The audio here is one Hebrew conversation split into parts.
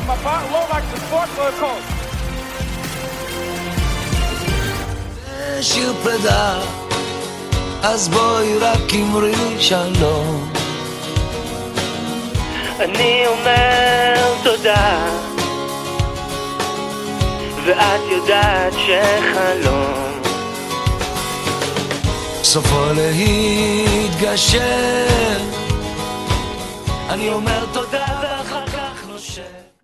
במפה, לא רק בספורט, והכל. זה שיר פרידה, אז בואי רק אמרי שלום. אני אומר תודה, ואת יודעת שחלום סופו להתגשר. אני אומר תודה.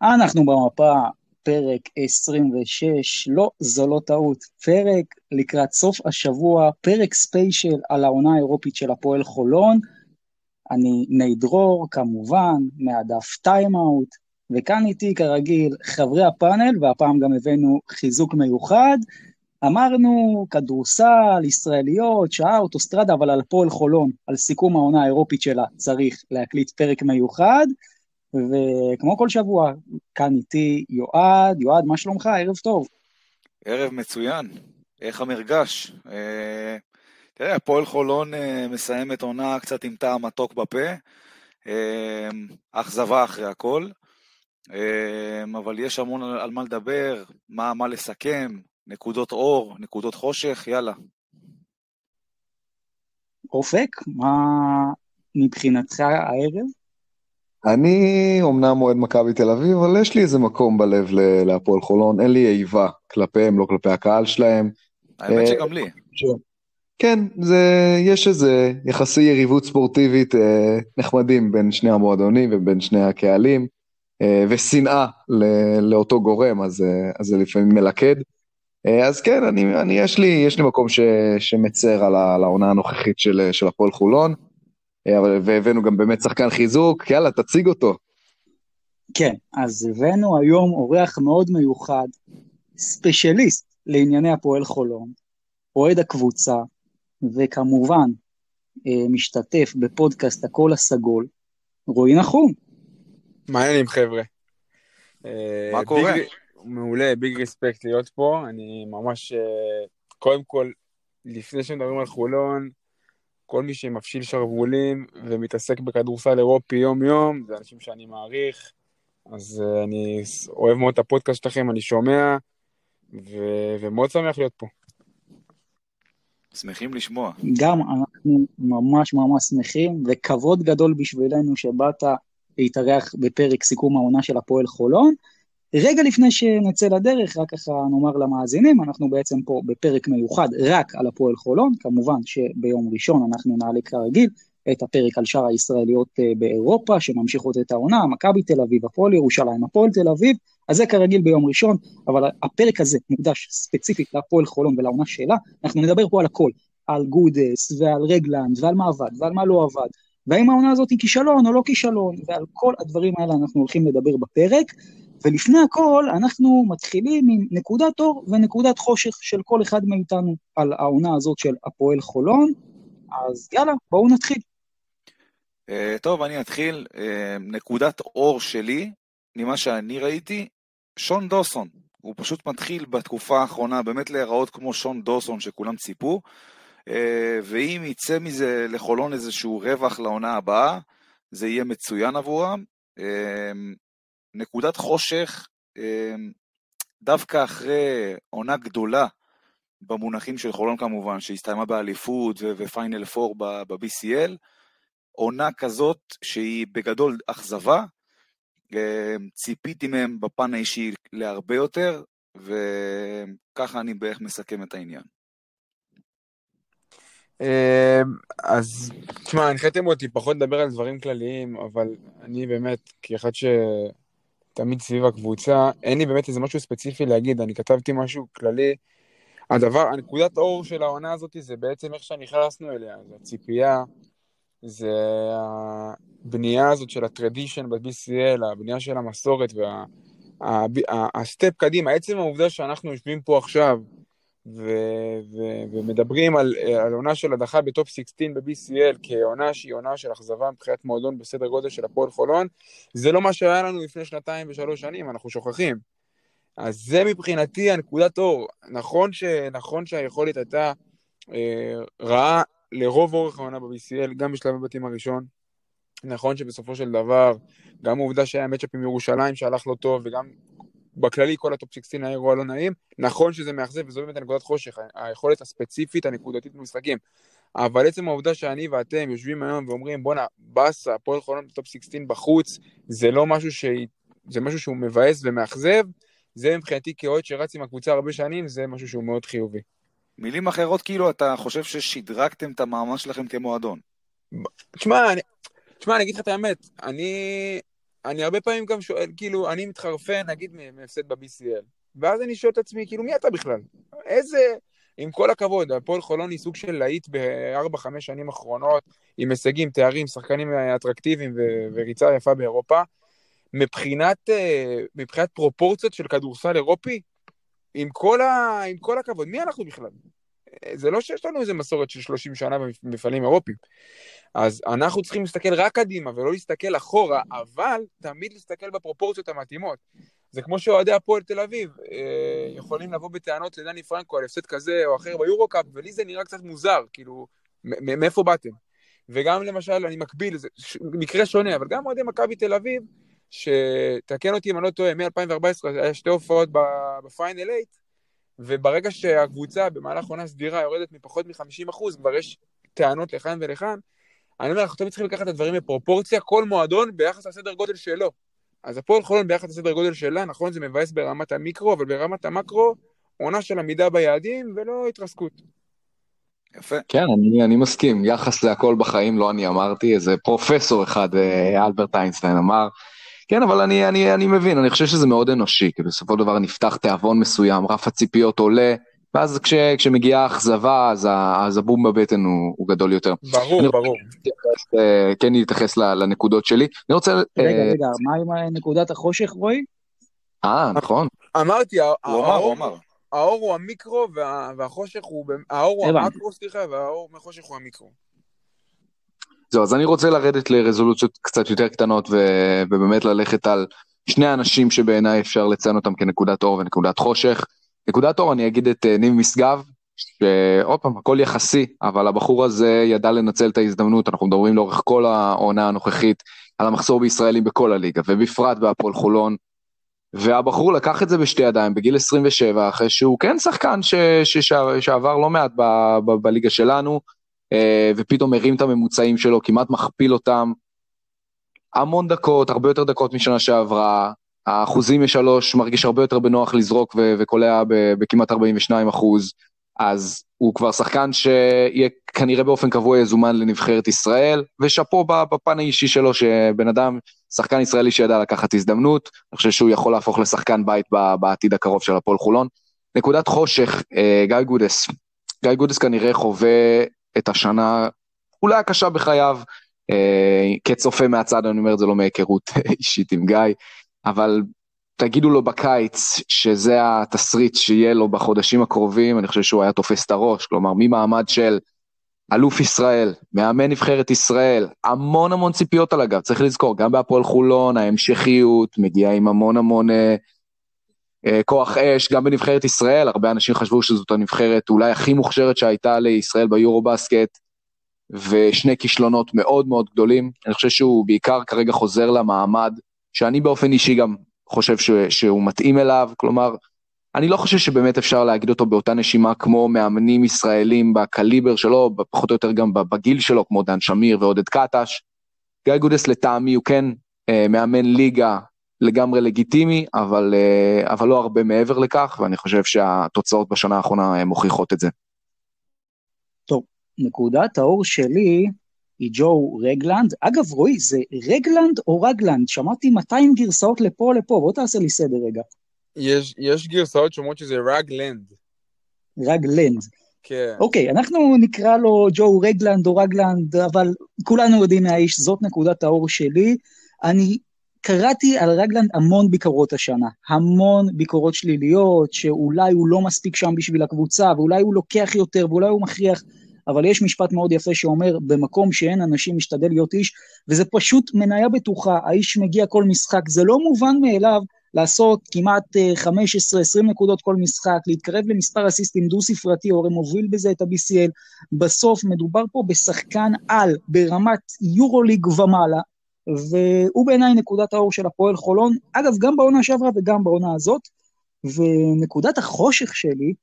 אנחנו במפה, פרק 26, לא, זו לא טעות, פרק לקראת סוף השבוע, פרק ספיישל על העונה האירופית של הפועל חולון. אני ני כמובן, מהדף טיימאוט, וכאן איתי כרגיל חברי הפאנל, והפעם גם הבאנו חיזוק מיוחד. אמרנו כדורסל, ישראליות, שעה, אוטוסטרדה, אבל על הפועל חולון, על סיכום העונה האירופית שלה, צריך להקליט פרק מיוחד. וכמו כל שבוע, כאן איתי יועד, יועד, מה שלומך? ערב טוב. ערב מצוין, איך המרגש? אה, תראה, הפועל חולון אה, מסיימת עונה קצת עם טעם מתוק בפה, אה, אכזבה אחרי הכל, אבל יש המון על מה לדבר, מה, מה לסכם, נקודות אור, נקודות חושך, יאללה. אופק, מה מבחינתך הערב? אני אומנם אוהד מכבי תל אביב, אבל יש לי איזה מקום בלב להפועל חולון, אין לי איבה כלפיהם, לא כלפי הקהל שלהם. האמת אה, שגם לי. כן, זה, יש איזה יחסי יריבות ספורטיבית אה, נחמדים בין שני המועדונים ובין שני הקהלים, אה, ושנאה לאותו גורם, אז, אה, אז זה לפעמים מלכד. אה, אז כן, אני, אני, יש, לי, יש לי מקום ש, שמצר על, העונה הנוכחית של, של הפועל חולון, אבל, והבאנו גם באמת שחקן חיזוק, יאללה, תציג אותו. כן, אז הבאנו היום אורח מאוד מיוחד, ספיישליסט לענייני הפועל חולון, אוהד הקבוצה, וכמובן אה, משתתף בפודקאסט הקול הסגול, רועי נחום. מה העניינים חבר'ה? מה קורה? ביג, מעולה, ביג ריספקט להיות פה, אני ממש, אה, קודם כל, לפני שמדברים על חולון, כל מי שמפשיל שרוולים ומתעסק בכדורסל אירופי יום-יום, זה אנשים שאני מעריך, אז uh, אני אוהב מאוד את הפודקאסט שלכם, אני שומע, ו- ומאוד שמח להיות פה. שמחים לשמוע. גם אנחנו ממש ממש שמחים, וכבוד גדול בשבילנו שבאת להתארח בפרק סיכום העונה של הפועל חולון. רגע לפני שנצא לדרך, רק ככה נאמר למאזינים, אנחנו בעצם פה בפרק מיוחד רק על הפועל חולון, כמובן שביום ראשון אנחנו נעלה כרגיל את הפרק על שאר הישראליות אה, באירופה, שממשיכות את העונה, מכבי תל אביב, הפועל ירושלים, הפועל תל אביב, אז זה כרגיל ביום ראשון, אבל הפרק הזה מוקדש ספציפית להפועל חולון ולעונה שלה, אנחנו נדבר פה על הכל, על גודס ועל רגלנד ועל מה עבד ועל מה לא עבד, והאם העונה הזאת היא כישלון או לא כישלון, ועל כל הדברים האלה אנחנו הולכים לדבר בפרק. ולפני הכל, אנחנו מתחילים עם נקודת אור ונקודת חושך של כל אחד מאיתנו על העונה הזאת של הפועל חולון. אז יאללה, בואו נתחיל. Uh, טוב, אני אתחיל. Uh, נקודת אור שלי, ממה שאני ראיתי, שון דוסון. הוא פשוט מתחיל בתקופה האחרונה באמת להיראות כמו שון דוסון שכולם ציפו, uh, ואם יצא מזה לחולון איזשהו רווח לעונה הבאה, זה יהיה מצוין עבורם. נקודת חושך, אמ, דווקא אחרי עונה גדולה, במונחים של חולון כמובן, שהסתיימה באליפות ופיינל פור ב-BCL, עונה כזאת שהיא בגדול אכזבה, אמ, ציפיתי מהם בפן האישי להרבה יותר, וככה אני בערך מסכם את העניין. אמ, אז תשמע, הנחיתם אותי פחות לדבר על דברים כלליים, אבל אני באמת, כאחד ש... תמיד סביב הקבוצה. אין לי באמת איזה משהו ספציפי להגיד, אני כתבתי משהו כללי. הדבר, הנקודת אור של העונה הזאת זה בעצם איך שנכנסנו אליה, זה הציפייה, זה הבנייה הזאת של הטרדישן ב-BCL, הבנייה של המסורת והסטפ קדימה, עצם העובדה שאנחנו יושבים פה עכשיו ו- ו- ומדברים על, על עונה של הדחה בטופ 16 ב-BCL כעונה שהיא עונה של אכזבה מבחינת מועדון בסדר גודל של הפועל חולון, זה לא מה שהיה לנו לפני שנתיים ושלוש שנים, אנחנו שוכחים. אז זה מבחינתי הנקודת אור. נכון, ש, נכון שהיכולת הייתה אה, רעה לרוב אורך העונה ב-BCL, גם בשלב הבתים הראשון, נכון שבסופו של דבר, גם העובדה שהיה matchup עם ירושלים שהלך לא טוב, וגם בכללי כל הטופ 16 היה אירוע לא נעים, נכון שזה מאכזב וזו באמת הנקודת חושך, היכולת הספציפית הנקודתית במשחקים. אבל עצם העובדה שאני ואתם יושבים היום ואומרים בואנה, באסה, הפועל חולון בטופ 16 בחוץ, זה לא משהו ש... זה משהו שהוא מבאס ומאכזב, זה מבחינתי כאוהד שרץ עם הקבוצה הרבה שנים, זה משהו שהוא מאוד חיובי. מילים אחרות, כאילו, אתה חושב ששדרגתם את המאמץ שלכם כמועדון. תשמע, אני, תשמע, אני אגיד לך את האמת, אני, אני הרבה פעמים גם שואל, כאילו, אני מתחרפן, נגיד, מהפסד ב-BCL, ואז אני שואל את עצמי, כאילו, מי אתה בכלל? איזה, עם כל הכבוד, הפועל חולון היא סוג של להיט בארבע-חמש שנים אחרונות, עם הישגים, תארים, שחקנים אטרקטיביים ו- וריצה יפה באירופה. מבחינת, אה, מבחינת פרופורציות של כדורסל אירופי, עם כל, ה, עם כל הכבוד, מי אנחנו בכלל? זה לא שיש לנו איזה מסורת של 30 שנה במפעלים אירופיים. אז אנחנו צריכים להסתכל רק קדימה ולא להסתכל אחורה, אבל תמיד להסתכל בפרופורציות המתאימות. זה כמו שאוהדי הפועל תל אביב אה, יכולים לבוא בטענות לדני פרנקו על הפסד כזה או אחר ביורו-קאפ, ולי זה נראה קצת מוזר, כאילו, מאיפה באתם? וגם למשל, אני מקביל, זה מקרה שונה, אבל גם אוהדי מכבי תל אביב, שתקן אותי אם אני לא טועה, מ-2014 היה שתי הופעות בפיינל 8, וברגע שהקבוצה במהלך עונה סדירה יורדת מפחות מ-50%, כבר יש טענות לכאן ולכאן. אני אומר, אנחנו תמיד צריכים לקחת את הדברים בפרופורציה, כל מועדון ביחס לסדר גודל שלו. אז הפועל חולון ביחס לסדר גודל שלה, נכון, זה מבאס ברמת המיקרו, אבל ברמת המקרו, עונה של עמידה ביעדים ולא התרסקות. יפה. כן, אני, אני מסכים, יחס להכל בחיים, לא אני אמרתי, איזה פרופסור אחד, אה, אלברט איינשטיין אמר, כן, אבל אני, אני, אני מבין, אני חושב שזה מאוד אנושי, כי בסופו של דבר נפתח תיאבון מסוים, רף הציפיות עולה, ואז כש, כשמגיעה אכזבה, אז, אז הבום בבטן הוא, הוא גדול יותר. ברור, ברור. להתייחס, אה, כן להתייחס לנקודות שלי. אני רוצה... רגע, אה... רגע, מה עם נקודת החושך, רועי? אה, נכון. אמרתי, הוא אמר, הוא אמר. האור הוא המיקרו וה, והחושך הוא... האור הוא המקרו, סליחה, והאור מהחושך הוא המיקרו. זהו, אז אני רוצה לרדת לרזולוציות קצת יותר קטנות ו... ובאמת ללכת על שני אנשים שבעיניי אפשר לציין אותם כנקודת אור ונקודת חושך. נקודת אור אני אגיד את אה, ניב משגב, שעוד פעם הכל יחסי, אבל הבחור הזה ידע לנצל את ההזדמנות, אנחנו מדברים לאורך כל העונה הנוכחית על המחסור בישראלים בכל הליגה, ובפרט בהפועל חולון. והבחור לקח את זה בשתי ידיים בגיל 27, אחרי שהוא כן שחקן ש, ש, ש, שעבר לא מעט ב, ב, בליגה שלנו, ופתאום הרים את הממוצעים שלו, כמעט מכפיל אותם. המון דקות, הרבה יותר דקות משנה שעברה, האחוזים משלוש מרגיש הרבה יותר בנוח לזרוק וקולע בכמעט 42 אחוז, אז הוא כבר שחקן שיהיה כנראה באופן קבוע יזומן לנבחרת ישראל, ושאפו בפן האישי שלו שבן אדם, שחקן ישראלי שידע לקחת הזדמנות, אני חושב שהוא יכול להפוך לשחקן בית בעתיד הקרוב של הפועל חולון. נקודת חושך, אה, גיא גודס. גיא גודס כנראה חווה את השנה אולי הקשה בחייו, אה, כצופה מהצד אני אומר את זה לא מהיכרות אישית עם גיא, אבל תגידו לו בקיץ שזה התסריט שיהיה לו בחודשים הקרובים, אני חושב שהוא היה תופס את הראש, כלומר ממעמד של אלוף ישראל, מאמן נבחרת ישראל, המון המון ציפיות על הגב, צריך לזכור, גם בהפועל חולון, ההמשכיות מגיעה עם המון המון אה, כוח אש, גם בנבחרת ישראל, הרבה אנשים חשבו שזאת הנבחרת אולי הכי מוכשרת שהייתה לישראל ביורו בסקט, ושני כישלונות מאוד מאוד גדולים, אני חושב שהוא בעיקר כרגע חוזר למעמד שאני באופן אישי גם חושב ש, שהוא מתאים אליו, כלומר, אני לא חושב שבאמת אפשר להגיד אותו באותה נשימה כמו מאמנים ישראלים בקליבר שלו, פחות או יותר גם בגיל שלו, כמו דן שמיר ועודד קטש. גיא גודס לטעמי הוא כן אה, מאמן ליגה לגמרי לגיטימי, אבל, אה, אבל לא הרבה מעבר לכך, ואני חושב שהתוצאות בשנה האחרונה אה, מוכיחות את זה. טוב, נקודת האור שלי היא ג'ו רגלנד. אגב, רועי, זה רגלנד או רגלנד? שמעתי 200 גרסאות לפה לפה, בוא תעשה לי סדר רגע. יש, יש גרסאות שאומרות שזה רגלנד. רגלנד. כן. אוקיי, אנחנו נקרא לו ג'ו רגלנד או רגלנד, אבל כולנו יודעים מהאיש, זאת נקודת האור שלי. אני קראתי על רגלנד המון ביקורות השנה, המון ביקורות שליליות, שאולי הוא לא מספיק שם בשביל הקבוצה, ואולי הוא לוקח יותר, ואולי הוא מכריח. אבל יש משפט מאוד יפה שאומר, במקום שאין אנשים משתדל להיות איש, וזה פשוט מניה בטוחה, האיש מגיע כל משחק, זה לא מובן מאליו לעשות כמעט 15-20 אה, נקודות כל משחק, להתקרב למספר אסיסטים דו-ספרתי, הרי מוביל בזה את ה-BCL. בסוף מדובר פה בשחקן על, ברמת יורוליג ומעלה, והוא בעיניי נקודת האור של הפועל חולון, אגב, גם בעונה שעברה וגם בעונה הזאת, ונקודת החושך שלי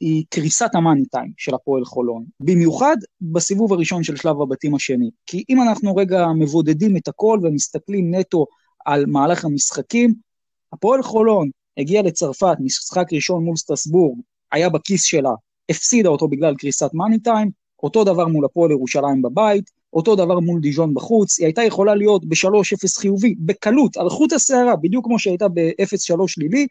היא קריסת המאני טיים של הפועל חולון, במיוחד בסיבוב הראשון של שלב הבתים השני. כי אם אנחנו רגע מבודדים את הכל ומסתכלים נטו על מהלך המשחקים, הפועל חולון הגיע לצרפת, משחק ראשון מול סטרסבורג, היה בכיס שלה, הפסידה אותו בגלל קריסת מאני טיים, אותו דבר מול הפועל ירושלים בבית, אותו דבר מול דיז'ון בחוץ, היא הייתה יכולה להיות ב-3-0 חיובי, בקלות, על חוט השערה, בדיוק כמו שהייתה ב-0-3 שלילי,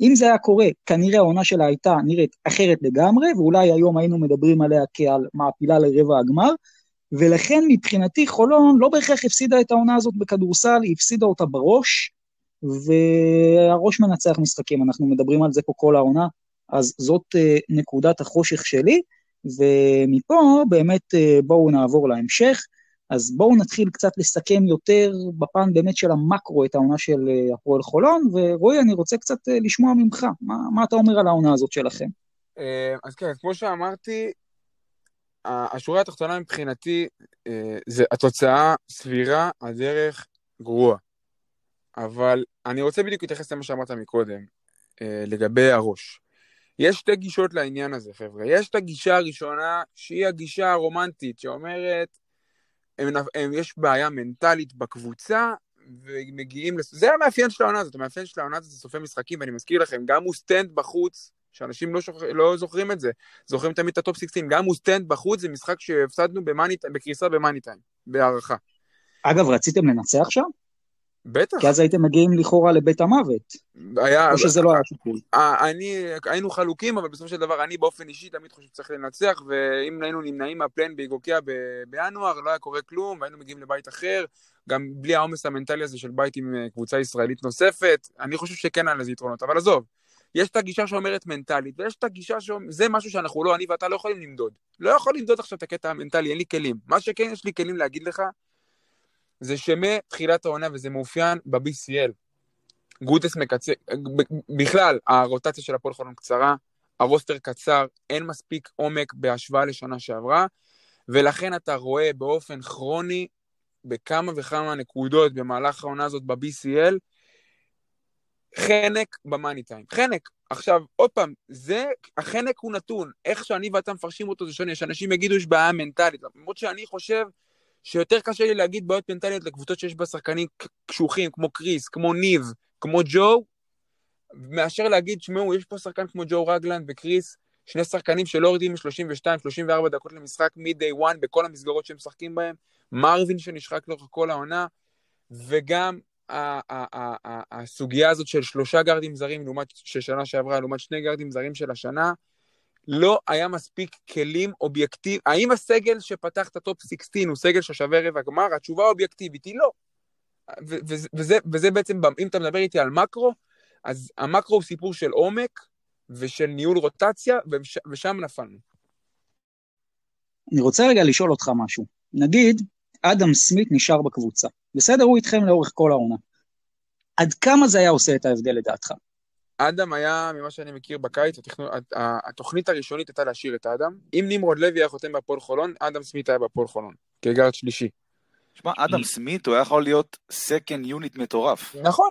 אם זה היה קורה, כנראה העונה שלה הייתה נראית אחרת לגמרי, ואולי היום היינו מדברים עליה כעל מעפילה לרבע הגמר, ולכן מבחינתי חולון לא בהכרח הפסידה את העונה הזאת בכדורסל, היא הפסידה אותה בראש, והראש מנצח משחקים, אנחנו מדברים על זה פה כל העונה, אז זאת uh, נקודת החושך שלי, ומפה באמת uh, בואו נעבור להמשך. אז בואו נתחיל קצת לסכם יותר בפן באמת של המקרו את העונה של uh, הפועל חולון, ורועי, אני רוצה קצת uh, לשמוע ממך, מה, מה אתה אומר על העונה הזאת שלכם? אז כן, כמו שאמרתי, השורה התחתונה מבחינתי זה התוצאה סבירה, הדרך גרועה. אבל אני רוצה בדיוק להתייחס למה שאמרת מקודם, לגבי הראש. יש שתי גישות לעניין הזה, חבר'ה. יש את הגישה הראשונה, שהיא הגישה הרומנטית, שאומרת, הם, הם, יש בעיה מנטלית בקבוצה, ומגיעים, לס... זה המאפיין של העונה הזאת, המאפיין של העונה הזאת זה סופי משחקים, ואני מזכיר לכם, גם הוא סטנד בחוץ, שאנשים לא, שוכ... לא זוכרים את זה, זוכרים תמיד את הטופ 16, גם הוא סטנד בחוץ, זה משחק שהפסדנו בקריסה ב money time, בהערכה. אגב, רציתם לנצח שם? בטח. כי אז הייתם מגיעים לכאורה לבית המוות. היה... או שזה לא היה שיקול. אני, היינו חלוקים, אבל בסופו של דבר אני באופן אישי תמיד חושב שצריך לנצח, ואם היינו נמנעים מהפלן באיגוקיה בינואר, לא היה קורה כלום, והיינו מגיעים לבית אחר, גם בלי העומס המנטלי הזה של בית עם אה, קבוצה ישראלית נוספת, אני חושב שכן היה לזה יתרונות, אבל עזוב. יש את הגישה שאומרת מנטלית, ויש את הגישה שאומרת, זה משהו שאנחנו לא, אני ואתה לא יכולים למדוד. לא יכול למדוד עכשיו את הקטע המנטלי, אין לי כלים. מה שכן, יש לי כלים להגיד לך, זה שמתחילת העונה, וזה מאופיין ב-BCL, גוטס מקצר, בכלל, הרוטציה של הפועל חולון קצרה, הרוסטר קצר, אין מספיק עומק בהשוואה לשנה שעברה, ולכן אתה רואה באופן כרוני, בכמה וכמה נקודות במהלך העונה הזאת ב-BCL, חנק במאני טיים. חנק. עכשיו, עוד פעם, זה, החנק הוא נתון. איך שאני ואתה מפרשים אותו זה שונה, שאנשים יגידו יש בעיה מנטלית. למרות שאני חושב שיותר קשה לי להגיד בעיות מנטליות לקבוצות שיש בה שחקנים קשוחים, כמו קריס, כמו ניב, כמו ג'ו, מאשר להגיד, שמעו, יש פה שחקן כמו ג'ו רגלנד וקריס, שני שחקנים שלא יורדים מ-32-34 דקות למשחק מ-day one בכל המסגרות שהם משחקים בהם, מרווין שנשחק לאורך כל העונה, וגם הסוגיה הזאת של שלושה גארדים זרים לעומת של שנה שעברה, לעומת שני גארדים זרים של השנה, לא היה מספיק כלים אובייקטיביים. האם הסגל שפתח את הטופ 16 הוא סגל ששווה רבע גמר? התשובה האובייקטיבית היא לא. וזה, וזה, בעצם, אם אתה מדבר איתי על מקרו, אז המקרו הוא סיפור של עומק ושל ניהול רוטציה, וש, ושם נפלנו. אני רוצה רגע לשאול אותך משהו. נגיד, אדם סמית נשאר בקבוצה. בסדר, הוא איתכם לאורך כל העונה. עד כמה זה היה עושה את ההבדל לדעתך? אדם היה, ממה שאני מכיר בקיץ, התכנון, התוכנית הראשונית הייתה להשאיר את אדם. אם נמרוד לוי היה חותם בהפועל חולון, אדם סמית היה בהפועל חולון, כגארד שלישי. שמע, אדם סמית הוא היה יכול להיות second unit מטורף. נכון,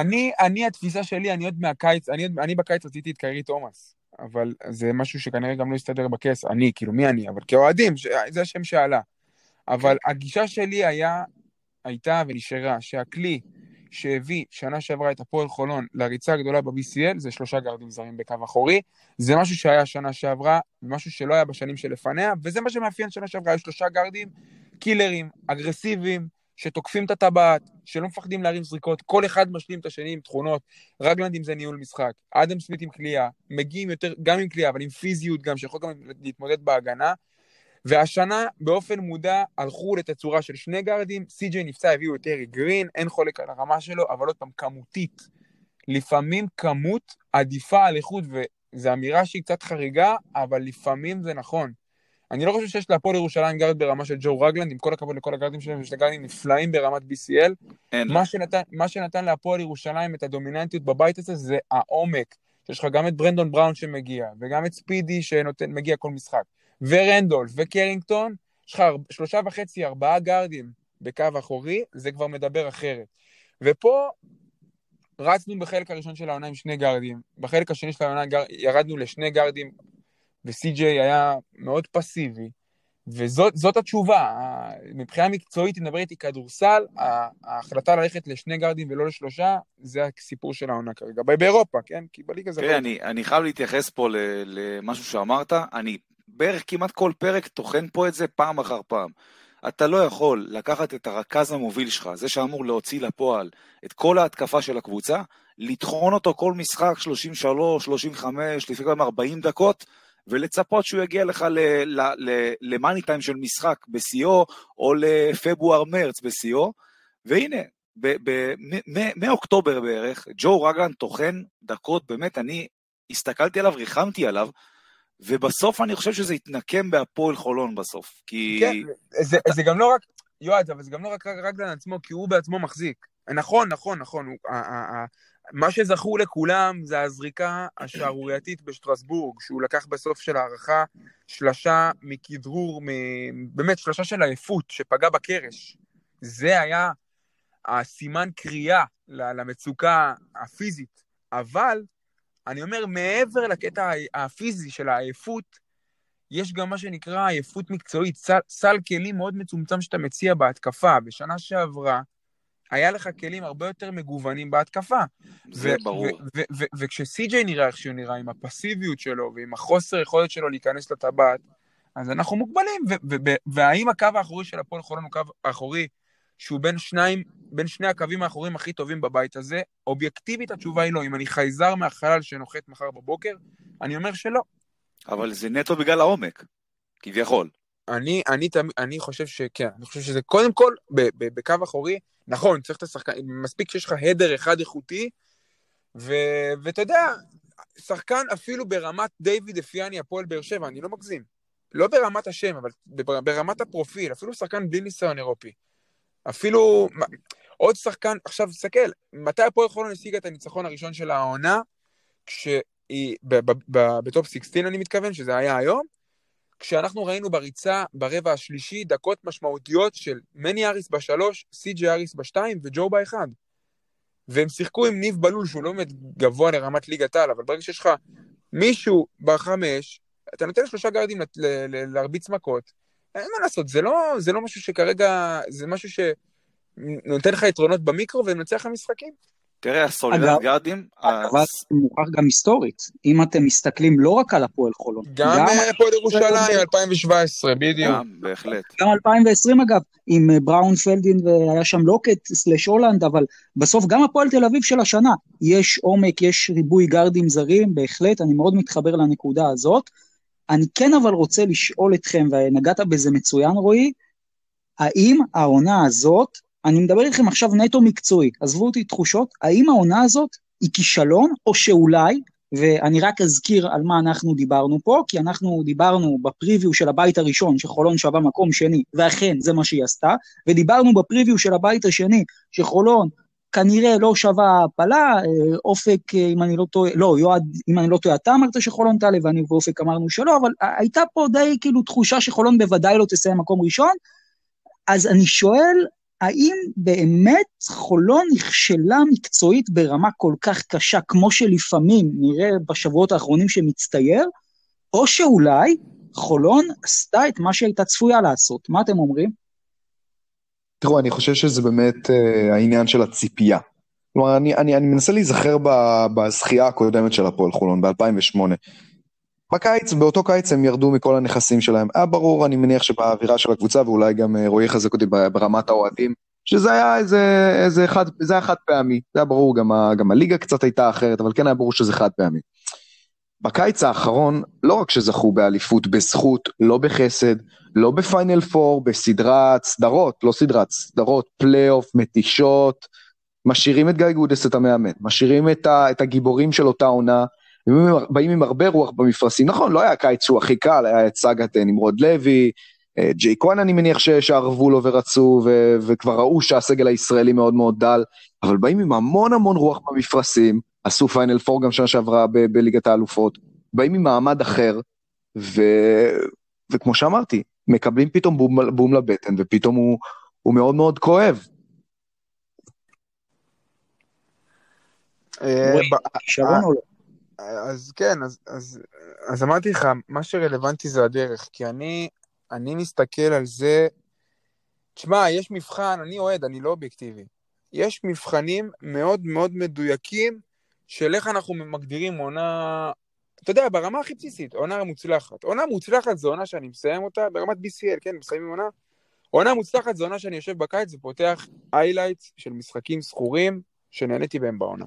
אני, אני, התפיסה שלי, אני עוד מהקיץ, אני, אני בקיץ רציתי את קיירי תומאס, אבל זה משהו שכנראה גם לא יסתדר בכסף, אני, כאילו, מי אני? אבל כאוהדים, זה השם שעלה. אבל הגישה שלי היה, הייתה ונשארה, שהכלי שהביא שנה שעברה את הפועל חולון לריצה הגדולה ב-BCL זה שלושה גרדים זרים בקו אחורי. זה משהו שהיה שנה שעברה, ומשהו שלא היה בשנים שלפניה, וזה מה שמאפיין שנה שעברה, היו שלושה גרדים קילרים, אגרסיביים, שתוקפים את הטבעת, שלא מפחדים להרים זריקות, כל אחד משלים את השני עם תכונות. רגלנד אם זה ניהול משחק, אדם סמית עם כליאה, מגיעים יותר, גם עם כליאה, אבל עם פיזיות גם, שיכול גם להתמודד בהגנה. והשנה באופן מודע הלכו לתצורה של שני גארדים, סי.ג'יי נפצע, הביאו את ארי גרין, אין חולק על הרמה שלו, אבל עוד פעם, כמותית. לפעמים כמות עדיפה על איכות, וזו אמירה שהיא קצת חריגה, אבל לפעמים זה נכון. אני לא חושב שיש להפועל ירושלים גארד ברמה של ג'ו רגלנד, עם כל הכבוד לכל הגארדים שלהם, יש גארדים נפלאים ברמת BCL. אין. מה שנתן, מה שנתן להפועל ירושלים את הדומיננטיות בבית הזה זה העומק. יש לך גם את ברנדון בראון שמגיע, וגם את ספידי שמגיע כל משחק. ורנדולף וקרינגטון, יש לך שלושה וחצי, ארבעה גארדים בקו אחורי, זה כבר מדבר אחרת. ופה רצנו בחלק הראשון של העונה עם שני גארדים, בחלק השני של העונה גר... ירדנו לשני גארדים, וסי.ג'יי היה מאוד פסיבי, וזאת התשובה. מבחינה מקצועית, אם נדבר איתי כדורסל, ההחלטה ללכת לשני גארדים ולא לשלושה, זה הסיפור של העונה כרגע. באירופה, כן? כי בליגה זה... תראה, אני, אני חייב להתייחס פה למשהו שאמרת. אני בערך כמעט כל פרק טוחן פה את זה פעם אחר פעם. אתה לא יכול לקחת את הרכז המוביל שלך, זה שאמור להוציא לפועל את כל ההתקפה של הקבוצה, לטחון אותו כל משחק 33, 35, לפעמים 40 דקות, ולצפות שהוא יגיע לך למאני טיים של משחק בשיאו, או לפברואר-מרץ בשיאו, והנה, מאוקטובר בערך, ג'ו רגלן טוחן דקות, באמת, אני הסתכלתי עליו, ריחמתי עליו, ובסוף אני חושב שזה יתנקם בהפועל חולון בסוף, כי... כן, זה, זה גם לא רק, יועד, אבל זה גם לא רק רגלן עצמו, כי הוא בעצמו מחזיק. נכון, נכון, נכון. הוא, מה שזכור לכולם זה הזריקה השערורייתית בשטרסבורג, שהוא לקח בסוף של הערכה שלשה מכדרור, באמת שלשה של עייפות, שפגע בקרש. זה היה הסימן קריאה למצוקה הפיזית. אבל, אני אומר, מעבר לקטע הפיזי של העייפות, יש גם מה שנקרא עייפות מקצועית, סל, סל כלים מאוד מצומצם שאתה מציע בהתקפה. בשנה שעברה, היה לך כלים הרבה יותר מגוונים בהתקפה. זה ברור. וכשסי.ג'יי נראה איך שהוא נראה, עם הפסיביות שלו ועם החוסר יכולת שלו להיכנס לטבעת, אז אנחנו מוגבלים. והאם הקו האחורי של הפועל חולון הוא קו אחורי שהוא בין שניים, בין שני הקווים האחוריים הכי טובים בבית הזה? אובייקטיבית התשובה היא לא. אם אני חייזר מהחלל שנוחת מחר בבוקר, אני אומר שלא. אבל זה נטו בגלל העומק, כביכול. אני, אני, אני חושב שכן, אני חושב שזה קודם כל, בקו אחורי, נכון, צריך את השחקן, מספיק שיש לך הדר אחד איכותי, ואתה יודע, שחקן אפילו ברמת דיוויד אפיאני הפועל באר שבע, אני לא מגזים. לא ברמת השם, אבל ברמת הפרופיל, אפילו שחקן בלי ניסיון אירופי. אפילו עוד שחקן, עכשיו תסתכל, מתי הפועל חולון השיגה את הניצחון הראשון של העונה? כשהיא, בטופ 16 אני מתכוון, שזה היה היום, כשאנחנו ראינו בריצה ברבע השלישי דקות משמעותיות של מני אריס בשלוש, סי.ג'י אריס בשתיים וג'ו באחד. והם שיחקו עם ניב בלול, שהוא לא באמת גבוה לרמת ליגת העל, אבל ברגע שיש לך מישהו בחמש, אתה נותן שלושה גרדים להרביץ מכות, אין מה לעשות, זה לא, זה לא משהו שכרגע, זה משהו שנותן לך יתרונות במיקרו ומנצח לך משחקים. תראה, הסולידט גארדים... אבל זה מוכח גם היסטורית. אם אתם מסתכלים לא רק על הפועל חולון. גם הפועל ירושלים 2017, בדיוק. גם, בהחלט. גם 2020 אגב, עם אה, בראון פלדין והיה שם לוקט סלש הולנד, אבל בסוף גם הפועל תל אביב של השנה, יש עומק, יש ריבוי גארדים זרים, בהחלט, אני מאוד מתחבר לנקודה הזאת. אני כן אבל רוצה לשאול אתכם, ונגעת בזה מצוין רועי, האם העונה הזאת אני מדבר איתכם עכשיו נטו מקצועי, עזבו אותי תחושות, האם העונה הזאת היא כישלון, או שאולי, ואני רק אזכיר על מה אנחנו דיברנו פה, כי אנחנו דיברנו בפריוויו של הבית הראשון, שחולון שווה מקום שני, ואכן זה מה שהיא עשתה, ודיברנו בפריוויו של הבית השני, שחולון כנראה לא שווה הפלה, אה, אופק, אה, אם אני לא טועה, לא, יועד, אם אני לא טועה, אתה אמרת שחולון תעלה, ואני ואופק אמרנו שלא, אבל הייתה פה די כאילו תחושה שחולון בוודאי לא תסיים מקום ראשון, אז אני שואל, האם באמת חולון נכשלה מקצועית ברמה כל כך קשה, כמו שלפעמים נראה בשבועות האחרונים שמצטייר, או שאולי חולון עשתה את מה שהייתה צפויה לעשות. מה אתם אומרים? תראו, אני חושב שזה באמת uh, העניין של הציפייה. כלומר, אני, אני, אני מנסה להיזכר בזכייה הקודמת של הפועל חולון, ב-2008. בקיץ, באותו קיץ הם ירדו מכל הנכסים שלהם. היה ברור, אני מניח שבאווירה של הקבוצה, ואולי גם אה, רועי יחזק אותי ברמת האוהדים, שזה היה איזה, איזה חד, זה היה חד פעמי. זה היה ברור, גם, ה, גם הליגה קצת הייתה אחרת, אבל כן היה ברור שזה חד פעמי. בקיץ האחרון, לא רק שזכו באליפות בזכות, לא בחסד, לא בפיינל פור, בסדרת סדרות, לא סדרת, סדרות, פלייאוף, מתישות, משאירים את גיא גודס את המאמן, משאירים את, ה, את הגיבורים של אותה עונה, באים עם הרבה רוח במפרשים, נכון, לא היה קיץ שהוא הכי קל, היה את סאגת אה, נמרוד לוי, אה, ג'ייק כהן אני מניח שערבו לו ורצו, ו- וכבר ראו שהסגל הישראלי מאוד מאוד דל, אבל באים עם המון המון רוח במפרשים, עשו פיינל פור גם שנה שעברה ב- בליגת האלופות, באים עם מעמד אחר, ו- וכמו שאמרתי, מקבלים פתאום בום, בום לבטן, ופתאום הוא, הוא מאוד מאוד כואב. אה, או לא? אז כן, אז, אז, אז אמרתי לך, מה שרלוונטי זה הדרך, כי אני, אני מסתכל על זה, תשמע, יש מבחן, אני אוהד, אני לא אובייקטיבי. יש מבחנים מאוד מאוד מדויקים של איך אנחנו מגדירים עונה, אתה יודע, ברמה הכי בסיסית, עונה מוצלחת. עונה מוצלחת זו עונה שאני מסיים אותה ברמת BCL, כן, מסיימים עונה. עונה מוצלחת זו עונה שאני יושב בקיץ ופותח highlights של משחקים זכורים שנהניתי בהם בעונה.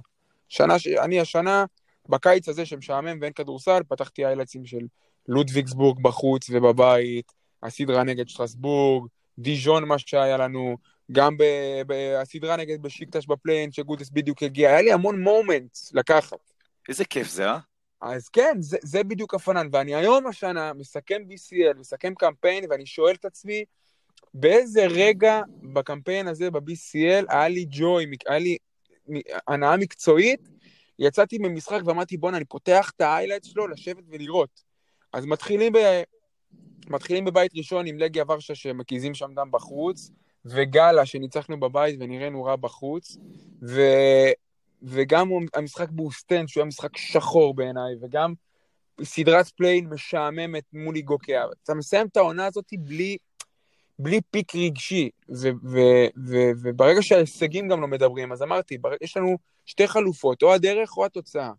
שנה, ש... אני השנה, בקיץ הזה שמשעמם ואין כדורסל, פתחתי highlights ים של לודוויגסבורג בחוץ ובבית, הסדרה נגד שטרסבורג, דיז'ון מה שהיה לנו, גם ב- ב- הסדרה נגד בשיקטש בפליין, שגודס בדיוק הגיע, היה לי המון מומנטס לקחת. איזה כיף זה, אה? אז כן, זה, זה בדיוק הפנן, ואני היום השנה מסכם BCL, מסכם קמפיין, ואני שואל את עצמי, באיזה רגע בקמפיין הזה, ב-BCL, היה לי ג'וי, היה לי הנאה מקצועית, יצאתי ממשחק ואמרתי, בואנה, אני פותח את ה highlight שלו, לשבת ולראות. אז מתחילים, ב... מתחילים בבית ראשון עם לגיה ורשה שמקיזים שם דם בחוץ, וגאלטה שניצחנו בבית ונראינו רע בחוץ, ו... וגם המשחק באוסטנד, שהוא היה משחק שחור בעיניי, וגם סדרת play-in משעממת מול איגוקיה. אתה מסיים את העונה הזאת בלי, בלי peak רגשי, ו- ו- ו- וברגע שההישגים גם לא מדברים, אז אמרתי, יש לנו שתי חלופות, או הדרך או התוצאה.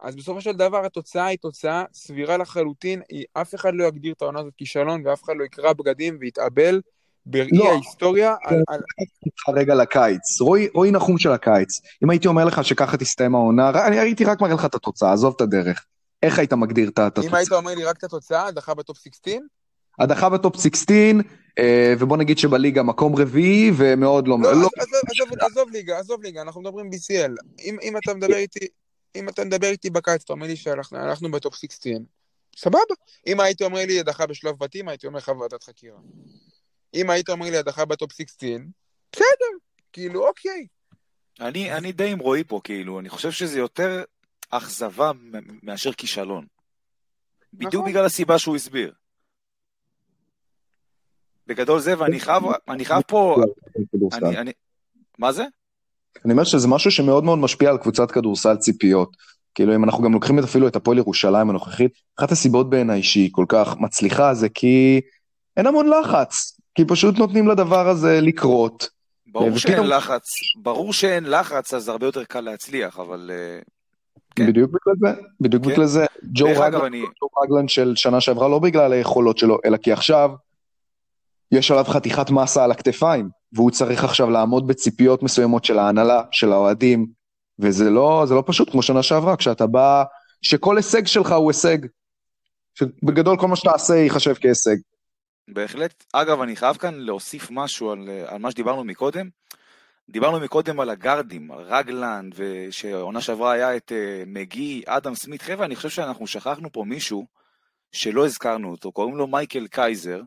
אז בסופו של דבר התוצאה היא תוצאה סבירה לחלוטין, היא, אף אחד לא יגדיר את העונה הזאת כישלון, ואף אחד לא יקרע בגדים ויתאבל בראי לא. ההיסטוריה על, על, איתך רגע לקיץ, רועי, רועי נחום של הקיץ, אם הייתי אומר לך שככה תסתיים העונה, אני הייתי רק מראה לך את התוצאה, עזוב את הדרך. איך היית מגדיר את את אם היית התוצאה? אומר לי רק את התוצאה, הדחה בטופ 16, הדחה בטופ 16, אה, ובוא נגיד שבליגה מקום רביעי, ומאוד לא... לא, לא עזוב, עזוב, עזוב ליגה, עזוב ליגה, אנחנו מדברים BCL. אם, אם אתה מדבר איתי, אם אתה מדבר איתי בקיץ, אתה אומר לי שאנחנו בטופ 16, סבבה. אם היית אומר לי הדחה בשלב בתים, הייתי אומר לך ועדת חקירה. אם היית אומר לי הדחה בטופ 16, בסדר, כאילו, אוקיי. אני, אני די עם רועי פה, כאילו, אני חושב שזה יותר אכזבה מאשר כישלון. בדיוק נכון. בגלל הסיבה שהוא הסביר. בגדול זה, ואני חייב, אני חייב פה. אני, אני, מה זה? אני אומר שזה משהו שמאוד מאוד משפיע על קבוצת כדורסל ציפיות. כאילו אם אנחנו גם לוקחים את אפילו את הפועל ירושלים הנוכחית, אחת הסיבות בעיניי שהיא כל כך מצליחה זה כי אין המון לחץ, כי פשוט נותנים לדבר הזה לקרות. ברור ופתאום- שאין לחץ, ברור שאין לחץ, אז הרבה יותר קל להצליח, אבל אה, כן. בדיוק בגלל זה, בדיוק כן. בגלל זה. ג'ו רגלנד, אני, ג'ו רגלנד של שנה שעברה לא בגלל היכולות שלו, אלא כי עכשיו יש עליו חתיכת מסה על הכתפיים, והוא צריך עכשיו לעמוד בציפיות מסוימות של ההנהלה, של האוהדים, וזה לא, זה לא פשוט כמו שנה שעברה, כשאתה בא, שכל הישג שלך הוא הישג. שבגדול כל מה שתעשה ייחשב כהישג. בהחלט. אגב, אני חייב כאן להוסיף משהו על, על מה שדיברנו מקודם. דיברנו מקודם על הגארדים, על רגלנד, ושעונה שעברה היה את uh, מגי, אדם סמית. חבר'ה, אני חושב שאנחנו שכחנו פה מישהו שלא הזכרנו אותו, קוראים לו מייקל קייזר,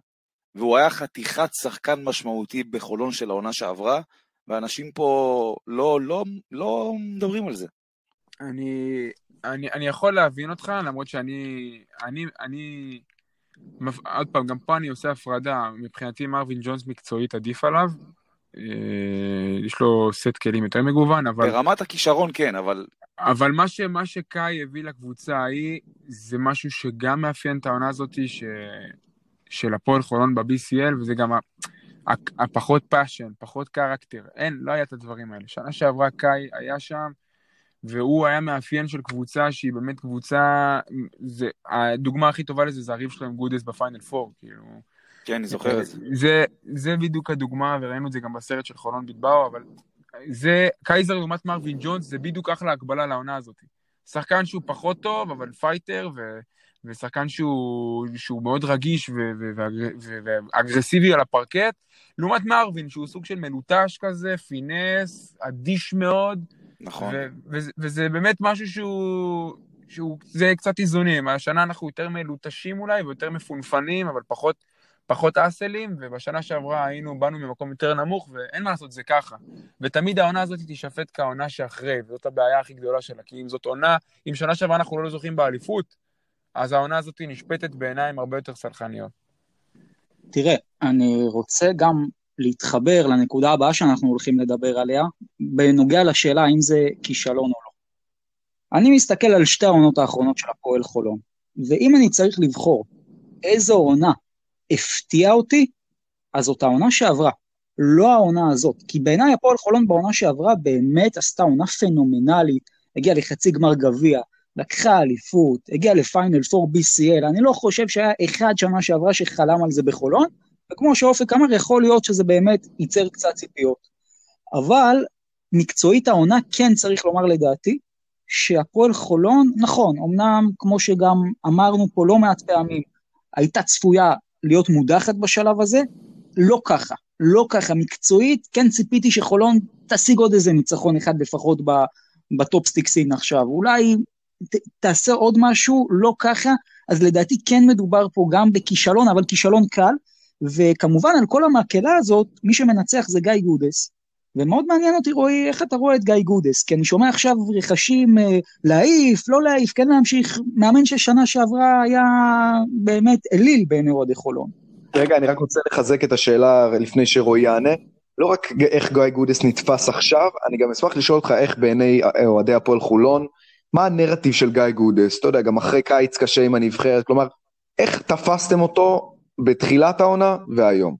והוא היה חתיכת שחקן משמעותי בחולון של העונה שעברה, ואנשים פה לא, לא, לא מדברים על זה. אני, אני, אני יכול להבין אותך, למרות שאני, אני, אני, עוד פעם, גם פה אני עושה הפרדה, מבחינתי מרווין ג'ונס מקצועית עדיף עליו, אה, יש לו סט כלים יותר מגוון, אבל, ברמת הכישרון כן, אבל אבל מה, ש, מה שקאי הביא לקבוצה ההיא, זה משהו שגם מאפיין את העונה הזאת ש, של הפועל חולון ב-BCL, וזה גם הפחות passion, פחות character, אין, לא היה את הדברים האלה. שנה שעברה קאי היה שם, והוא היה מאפיין של קבוצה שהיא באמת קבוצה, זה, הדוגמה הכי טובה לזה זה הריב שלו עם גודס בפיינל פור, כאילו. כן, אני זוכר את זה. זה, זה בדיוק הדוגמה, וראינו את זה גם בסרט של חולון בבילבאו, אבל זה, קייזר לעומת מרווין ג'ונס, זה בדיוק אחלה הקבלה לעונה הזאת. שחקן שהוא פחות טוב, אבל פייטר, ו, ושחקן שהוא, שהוא מאוד רגיש ו, ו, ואגר, ו, ואגרסיבי על הפרקט, לעומת מרווין, שהוא סוג של מלוטש כזה, finesse, אדיש מאוד, נכון. ו- וזה, וזה באמת משהו שהוא, שהוא, זה קצת איזונים. השנה אנחנו יותר מלוטשים אולי ויותר מפונפנים, אבל פחות, פחות אסליים, ובשנה שעברה היינו, באנו ממקום יותר נמוך, ואין מה לעשות, זה ככה. ותמיד העונה הזאת תישפט כעונה שאחרי, וזאת הבעיה הכי גדולה שלה, כי אם זאת עונה, אם שנה שעברה אנחנו לא זוכים באליפות, אז העונה הזאת נשפטת בעיניים הרבה יותר סלחניות. תראה, אני רוצה גם להתחבר לנקודה הבאה שאנחנו הולכים לדבר עליה, בנוגע לשאלה האם זה כישלון או לא. אני מסתכל על שתי העונות האחרונות של הפועל חולון, ואם אני צריך לבחור איזו עונה הפתיעה אותי, אז זאת העונה שעברה, לא העונה הזאת. כי בעיניי הפועל חולון בעונה שעברה באמת עשתה עונה פנומנלית, הגיעה לחצי גמר גביע, לקחה אליפות, הגיעה לפיינל 4 BCL, אני לא חושב שהיה אחד שנה שעברה שחלם על זה בחולון, וכמו שאופק אמר, יכול להיות שזה באמת ייצר קצת ציפיות. אבל מקצועית העונה כן צריך לומר לדעתי, שהפועל חולון, נכון, אמנם כמו שגם אמרנו פה לא מעט פעמים, הייתה צפויה להיות מודחת בשלב הזה, לא ככה, לא ככה, מקצועית, כן ציפיתי שחולון תשיג עוד איזה ניצחון אחד לפחות ב top sixteen עכשיו, אולי ת, תעשה עוד משהו, לא ככה, אז לדעתי כן מדובר פה גם בכישלון, אבל כישלון קל, וכמובן על כל המקהלה הזאת, מי שמנצח זה גיא גודס, ומאוד מעניין אותי, רועי, איך אתה רואה את גיא גודס? כי אני שומע עכשיו רחשים אה, להעיף, לא להעיף, כן להמשיך, מאמן ששנה שעברה היה באמת אליל בעיני אוהדי חולון. רגע, אני רק רוצה לחזק את השאלה לפני שרועי יענה. לא רק איך גיא גודס נתפס עכשיו, אני גם אשמח לשאול אותך איך בעיני אוהדי הפועל חולון, מה הנרטיב של גיא גודס, אתה יודע, גם אחרי קיץ קשה עם הנבחרת, כלומר, איך תפסתם אותו בתחילת העונה והיום?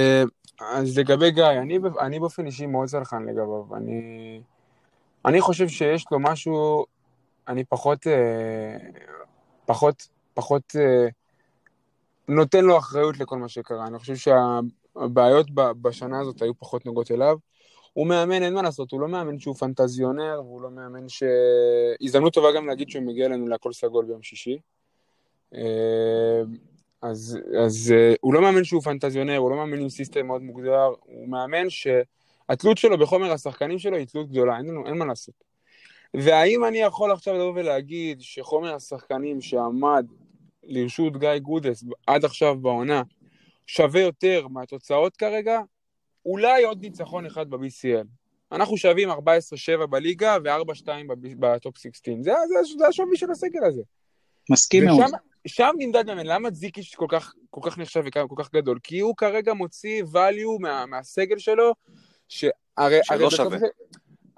אה, אז לגבי גיא, אני, אני באופן אישי מאוד סלחן לגביו. אני, אני חושב שיש לו משהו, אני פחות, אה, פחות, פחות אה, נותן לו אחריות לכל מה שקרה. אני חושב שהבעיות בשנה הזאת היו פחות נוגעות אליו. הוא מאמן, אין מה לעשות, הוא לא מאמן שהוא פנטזיונר, והוא לא מאמן ש... הזדמנות טובה גם להגיד שהוא מגיע אלינו להכל סגול ביום שישי. אה, אז, אז uh, הוא לא מאמן שהוא פנטזיונר, הוא לא מאמן עם סיסטם מאוד מוגדר, הוא מאמן שהתלות שלו בחומר השחקנים שלו היא תלות גדולה, אין, אין מה לעשות. והאם אני יכול עכשיו לבוא ולהגיד שחומר השחקנים שעמד לרשות גיא גודס עד עכשיו בעונה שווה יותר מהתוצאות כרגע? אולי עוד ניצחון אחד ב-BCL. אנחנו שווים 14-7 בליגה ו-4-2 בטופ 16. זה, זה, זה השווי של הסגל הזה. מסכים מאוד. שם נמדד מאמן, למה זיקיץ' כל כך, כל כך נחשב וכל כך גדול? כי הוא כרגע מוציא value מה, מהסגל שלו, שהרי... הרי בסופו,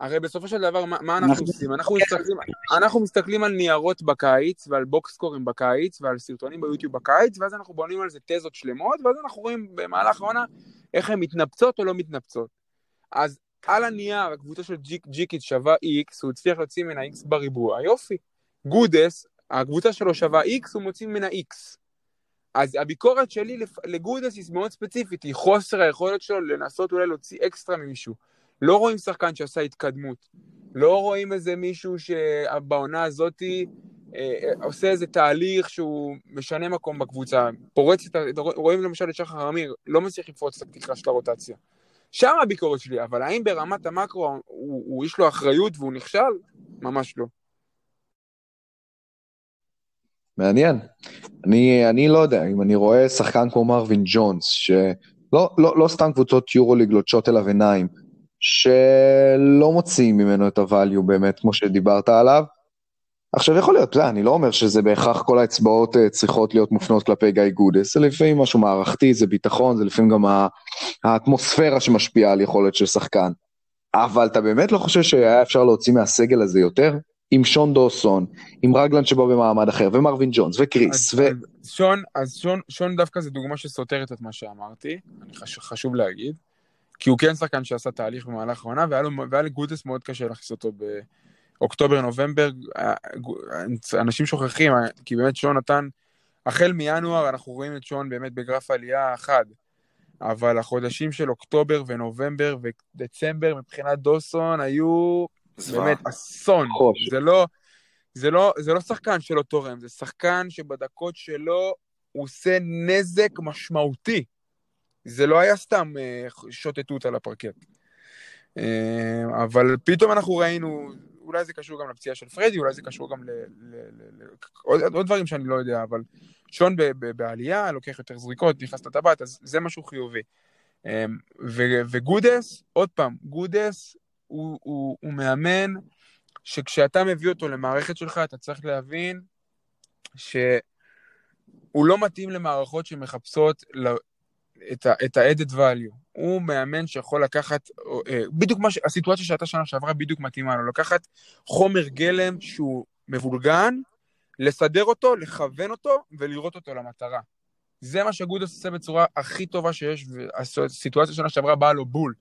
הרי בסופו של דבר, מה, מה אנחנו עושים? אנחנו מסתכלים, אנחנו מסתכלים על ניירות בקיץ, ועל בוקסקורים בקיץ, ועל סרטונים ביוטיוב בקיץ, ואז אנחנו בונים על זה תזות שלמות, ואז אנחנו רואים במהלך העונה איך הן מתנפצות או לא מתנפצות. אז על הנייר, הקבוצה של ג'יק, ג'יקיץ' שווה X, הוא הצליח להוציא ממנה X בריבוע, יופי. גודס, הקבוצה שלו שווה X, הוא מוציא ממנה X. אז הביקורת שלי לגודס היא מאוד ספציפית, היא חוסר היכולת שלו לנסות אולי להוציא אקסטרה ממישהו. לא רואים שחקן שעשה התקדמות. לא רואים איזה מישהו שבעונה הזאתי אה, עושה איזה תהליך שהוא משנה מקום בקבוצה, פורץ את ה... רואים למשל את שחר אמיר, לא מצליח לפרוץ את התקרה של הרוטציה. שם הביקורת שלי, אבל האם ברמת המקרו הוא, הוא יש לו אחריות והוא נכשל? ממש לא. מעניין. אני, אני לא יודע, אם אני רואה שחקן כמו מרווין ג'ונס, שלא לא, לא סתם קבוצות יורוליג לוטשות אליו עיניים, שלא מוציאים ממנו את הvalue באמת, כמו שדיברת עליו. עכשיו יכול להיות, זה, אני לא אומר שזה בהכרח כל האצבעות אה, צריכות להיות מופנות כלפי גיא גודס, זה לפעמים משהו מערכתי, זה ביטחון, זה לפעמים גם האטמוספירה שמשפיעה על יכולת של שחקן. אבל אתה באמת לא חושב שהיה אפשר להוציא מהסגל הזה יותר? עם שון דוסון, עם רגלן שבא במעמד אחר, ומרווין ג'ונס, וקריס, אז, ו... אז שון, אז שון, שון דווקא זה דוגמה שסותרת את מה שאמרתי, אני חש, חשוב להגיד, כי הוא כן שחקן שעשה תהליך במהלך העונה, והיה לגודס מאוד קשה להכניס אותו באוקטובר, נובמבר, אנשים שוכחים, כי באמת שון נתן, החל מינואר אנחנו רואים את שון באמת בגרף עלייה חד, אבל החודשים של אוקטובר ונובמבר ודצמבר מבחינת דוסון היו באמת אסון. זה לא, זה, לא, זה לא שחקן שלא תורם, זה שחקן שבדקות שלו הוא עושה נזק משמעותי. זה לא היה סתם uh, שוטטות על הפרקט. Uh, אבל פתאום אנחנו ראינו, אולי זה קשור גם לפציעה של פרדי, אולי זה קשור גם ל... ל, ל, ל עוד, עוד דברים שאני לא יודע, אבל שון ב, ב, בעלייה, לוקח יותר זריקות, נכנס לטבעת, אז זה משהו חיובי. Um, ו, וגודס, עוד פעם, גודס הוא, הוא, הוא מאמן שכשאתה מביא אותו למערכת שלך, אתה צריך להבין שהוא לא מתאים למערכות שמחפשות את ה- את ה-added value. הוא מאמן שיכול לקחת, אה, בדיוק מה. הסיטואציה שהייתה שנה שעברה בדיוק מתאימה לו, לקחת חומר גלם שהוא מבולגן, לסדר אותו, לכוון אותו ולראות אותו למטרה. זה מה שגודס עושה בצורה הכי טובה שיש, והסיטואציה שנה שעברה באה לו בול.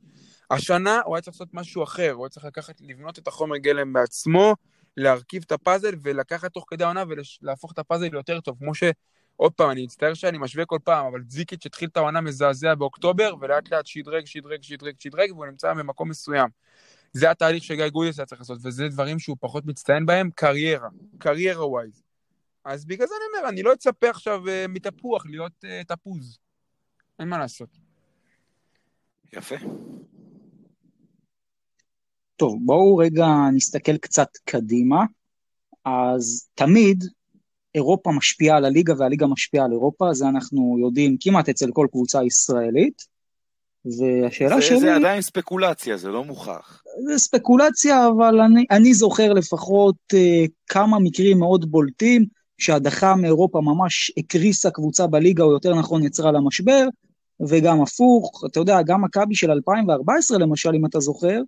השנה הוא היה צריך לעשות משהו אחר, הוא היה צריך לקחת, לבנות את החומר גלם בעצמו, להרכיב את הפאזל ולקחת תוך כדי העונה ולהפוך את הפאזל ליותר טוב, כמו ש... עוד פעם, אני מצטער שאני משווה כל פעם, אבל זיקיץ' התחיל את העונה מזעזע באוקטובר, ולאט לאט שדרג, שדרג, שדרג, שדרג, והוא נמצא במקום מסוים. זה התהליך שגיא גודיס היה צריך לעשות, וזה דברים שהוא פחות מצטיין בהם, קריירה, קריירה ווייז. אז בגלל זה אני אומר, אני לא אצפה עכשיו uh, מתפוח להיות uh, תפוז. אין מה לעשות. יפה. טוב, בואו רגע נסתכל קצת קדימה. אז תמיד אירופה משפיעה על הליגה והליגה משפיעה על אירופה, זה אנחנו יודעים כמעט אצל כל קבוצה ישראלית. והשאלה זה, שלי... זה עדיין ספקולציה, זה לא מוכח. זה ספקולציה, אבל אני, אני זוכר לפחות uh, כמה מקרים מאוד בולטים, שהדחה מאירופה ממש הקריסה קבוצה בליגה, או יותר נכון יצרה לה משבר, וגם הפוך, אתה יודע, גם מכבי של 2014 למשל, אם אתה זוכר,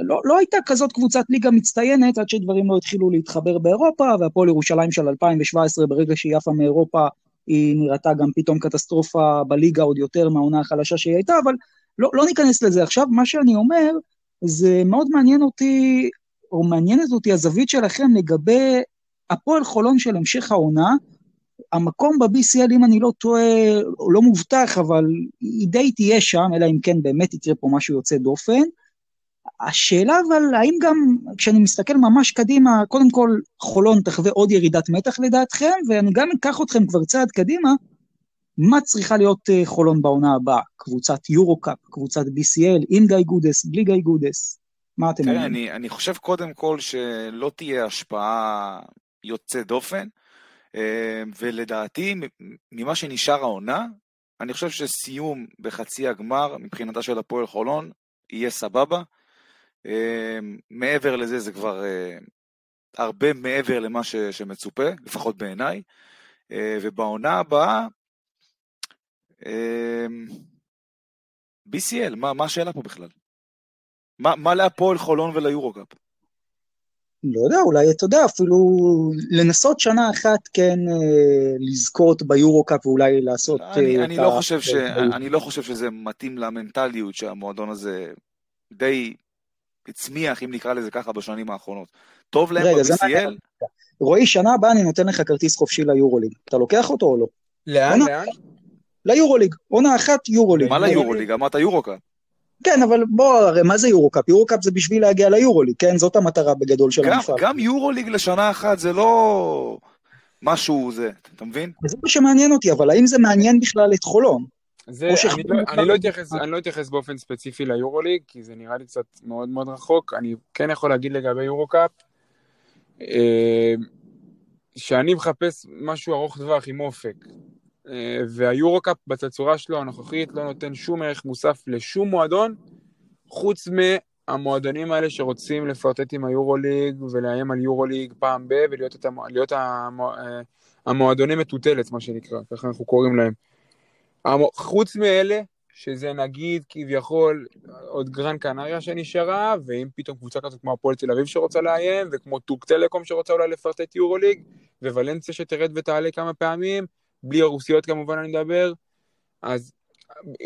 לא, לא הייתה כזאת קבוצת ליגה מצטיינת עד שדברים לא התחילו להתחבר באירופה, והפועל ירושלים של 2017, ברגע שהיא עפה מאירופה, היא נראתה גם פתאום קטסטרופה בליגה עוד יותר מהעונה החלשה שהיא הייתה, אבל לא, לא ניכנס לזה עכשיו. מה שאני אומר, זה מאוד מעניין אותי, או מעניינת אותי הזווית שלכם לגבי הפועל חולון של המשך העונה. המקום ב-BCL, אם אני לא טועה, לא מובטח, אבל היא די תהיה שם, אלא אם כן באמת יקרה פה משהו יוצא דופן. השאלה אבל, האם גם כשאני מסתכל ממש קדימה, קודם כל חולון תחווה עוד ירידת מתח לדעתכם, ואני גם אקח אתכם כבר צעד קדימה, מה צריכה להיות אה, חולון בעונה הבאה? קבוצת יורו-קאפ, קבוצת BCL, עם גיא גודס, בלי גיא גודס? מה אתם אומרים? אני, אני חושב קודם כל שלא תהיה השפעה יוצאת דופן, אה, ולדעתי, ממה שנשאר העונה, אני חושב שסיום בחצי הגמר מבחינתה של הפועל חולון יהיה סבבה. אה, מעבר לזה זה כבר אה, הרבה מעבר למה ש, שמצופה, לפחות בעיניי. ובעונה הבאה, BCL, מה, מה השאלה פה בכלל? מה, מה להפועל חולון וליורו-קאפ? לא יודע, אולי אתה יודע, אפילו לנסות שנה אחת כן אה, לזכות ביורו-קאפ ואולי לעשות... אני, אה, אני, לא ה- חושב ש, אני לא חושב שזה מתאים למנטליות שהמועדון הזה די הצמיח, אם נקרא לזה ככה, בשנים האחרונות. טוב להם זה ב-BCL? רועי, שנה הבאה אני נותן לך כרטיס חופשי ליורוליג. אתה לוקח אותו או לא? לאן, עונה- לאן? ליורוליג, עונה אחת יורוליג. מה ליורוליג? אמרת יורו-קאפ. כן, אבל בוא, הרי מה זה יורו-קאפ? יורו-קאפ זה בשביל להגיע ליורוליג, כן? זאת המטרה בגדול של המפעל. גם יורוליג לשנה אחת זה לא משהו זה, אתה מבין? וזה מה שמעניין אותי, אבל האם זה מעניין בכלל את חולון? זה, אני, לא, אני, לא לא אתייחס, בכלל. אני לא אתייחס באופן ספציפי ליורוליג, כי זה נראה לי קצת מאוד מאוד רחוק. אני כן יכול להגיד לגבי יורו-קאפ, אה, שאני מחפש משהו ארוך טווח עם אופק. אה, והיורו-קאפ בתצורה שלו הנוכחית לא נותן שום ערך מוסף לשום מועדון, חוץ מהמועדונים האלה שרוצים לפרטט עם היורוליג ולאיים על יורוליג פעם ב- ולהיות המוע- אה, המועדוני מטוטלת, מה שנקרא, ככה אנחנו קוראים להם. חוץ מאלה, שזה נגיד כביכול עוד גרן קנריה שנשארה, ואם פתאום קבוצה כזאת כמו הפועל תל אביב שרוצה לאיים, וכמו טורק טלקום שרוצה אולי לפרטט יורוליג, וולנסיה שתרד ותעלה כמה פעמים, בלי הרוסיות כמובן אני מדבר, אז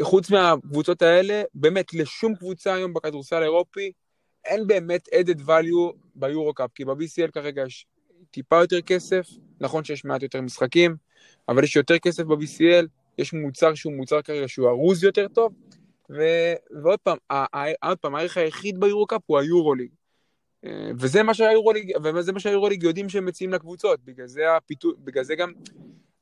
חוץ מהקבוצות האלה, באמת לשום קבוצה היום בכדורסל האירופי, אין באמת added value ביורו-קאפ, כי ב-BCL כרגע יש טיפה יותר כסף, נכון שיש מעט יותר משחקים, אבל יש יותר כסף ב-BCL, יש מוצר שהוא מוצר כרגע שהוא ארוז יותר טוב, ו... ועוד פעם, עוד פעם, הערך היחיד ביורו-קאפ הוא היורוליג. אה, וזה מה שהיורוליג, וזה מה שהיורוליג יודעים שהם מציעים לקבוצות, בגלל זה, הפיתו, בגלל זה גם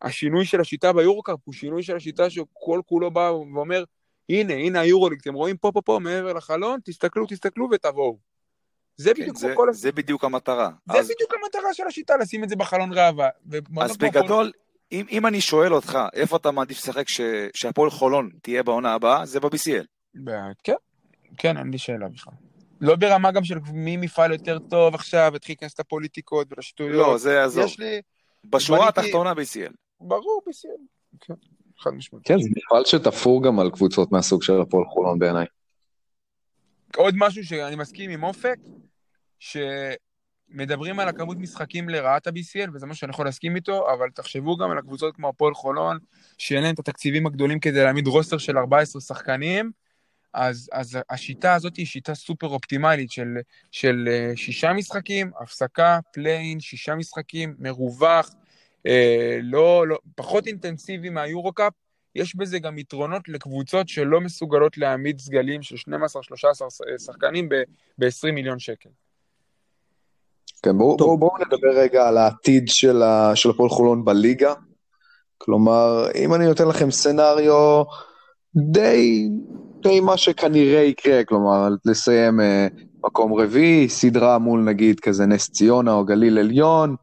השינוי של השיטה ביורו-קאפ הוא שינוי של השיטה שכל כולו בא ואומר, הנה, הנה היורוליג, אתם רואים פה, פה, פה, מעבר לחלון, תסתכלו, תסתכלו ותבואו. זה כן, בדיוק זה, כל... זה בדיוק המטרה. זה אז, בדיוק המטרה של השיטה, לשים את זה בחלון ראווה. אז חולון- בגדול, אם, אם אני שואל אותך, איפה אתה מעדיף לשחק ש- שהפועל חולון תהיה בעונה הבאה, זה ב-BCL. כן, כן, אין לי שאלה בכלל. לא ברמה גם של מי מפעל יותר טוב עכשיו, התחיל להיכנס את הפוליטיקות ולשטויות. לא, זה יעזוב. יש לי, בשורה בניתי- התחתונה BCL. ברור, בסדר. כן. חד משמעית. כן, זה מפעל שתפור גם על קבוצות מהסוג של הפועל חולון בעיניי. עוד משהו שאני מסכים עם אופק, שמדברים על הכמות משחקים לרעת ה-BCL, וזה משהו שאני יכול להסכים איתו, אבל תחשבו גם על הקבוצות כמו הפועל חולון, שאין להם את התקציבים הגדולים כדי להעמיד roster של 14 שחקנים, אז, אז השיטה הזאת היא שיטה סופר אופטימלית של, של אה, שישה משחקים, הפסקה, play-in, שישה משחקים, מרווח, אה, לא, לא, פחות אינטנסיבי מהיורו-קאפ, יש בזה גם יתרונות לקבוצות שלא מסוגלות להעמיד סגלים של 12-13 שחקנים ב-20 מיליון שקל. כן, בואו בוא, בוא נדבר רגע על העתיד של, ה, של הפועל חולון בליגה. כלומר, אם אני נותן לכם סצנריו די, די מה שכנראה יקרה, כלומר, לסיים אה, מקום רביעי, סדרה מול נגיד כזה נס ציונה או גליל עליון,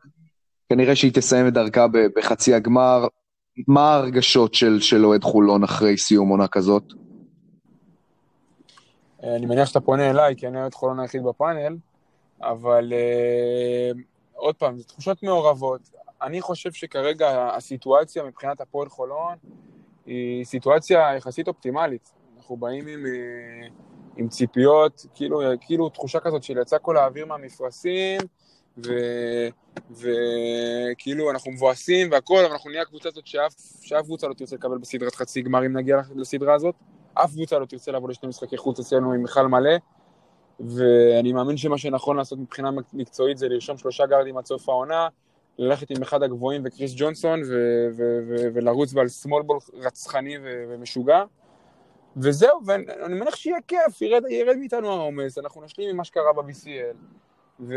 כנראה שהיא תסיים את דרכה בחצי הגמר. מה ההרגשות של, אוהד חולון אחרי סיום עונה כזאת? אני מניח שאתה פונה אליי, כי אני אוהד חולון היחיד בפאנל, אבל uh, עוד פעם, זה תחושות מעורבות. אני חושב שכרגע הסיטואציה מבחינת הפועל חולון היא סיטואציה יחסית אופטימלית. אנחנו באים עם, uh, עם ציפיות, כאילו, כאילו תחושה כזאת של יצא כל האוויר מהמפרשים, וכאילו אנחנו מבואסים והכל, אבל אנחנו נהיה הקבוצה הזאת שאף, שאף קבוצה לא תרצה לקבל בסדרת חצי גמר אם נגיע לסדרה הזאת. אף קבוצה לא תרצה לבוא לשני משחקי חוץ אצלנו עם מיכל מלא, ואני מאמין שמה שנכון לעשות מבחינה מקצועית זה לרשום שלושה גארדים עד סוף העונה, ללכת עם אחד הגבוהים וקריס ג'ונסון ו- ו- ו- ולרוץ ועל סמולבול רצחני ו- ומשוגע. וזהו, ואני מניח שיהיה כיף, ירד, ירד מאיתנו העומס, אנחנו נשלים עם מה שקרה ב-BCL. ו...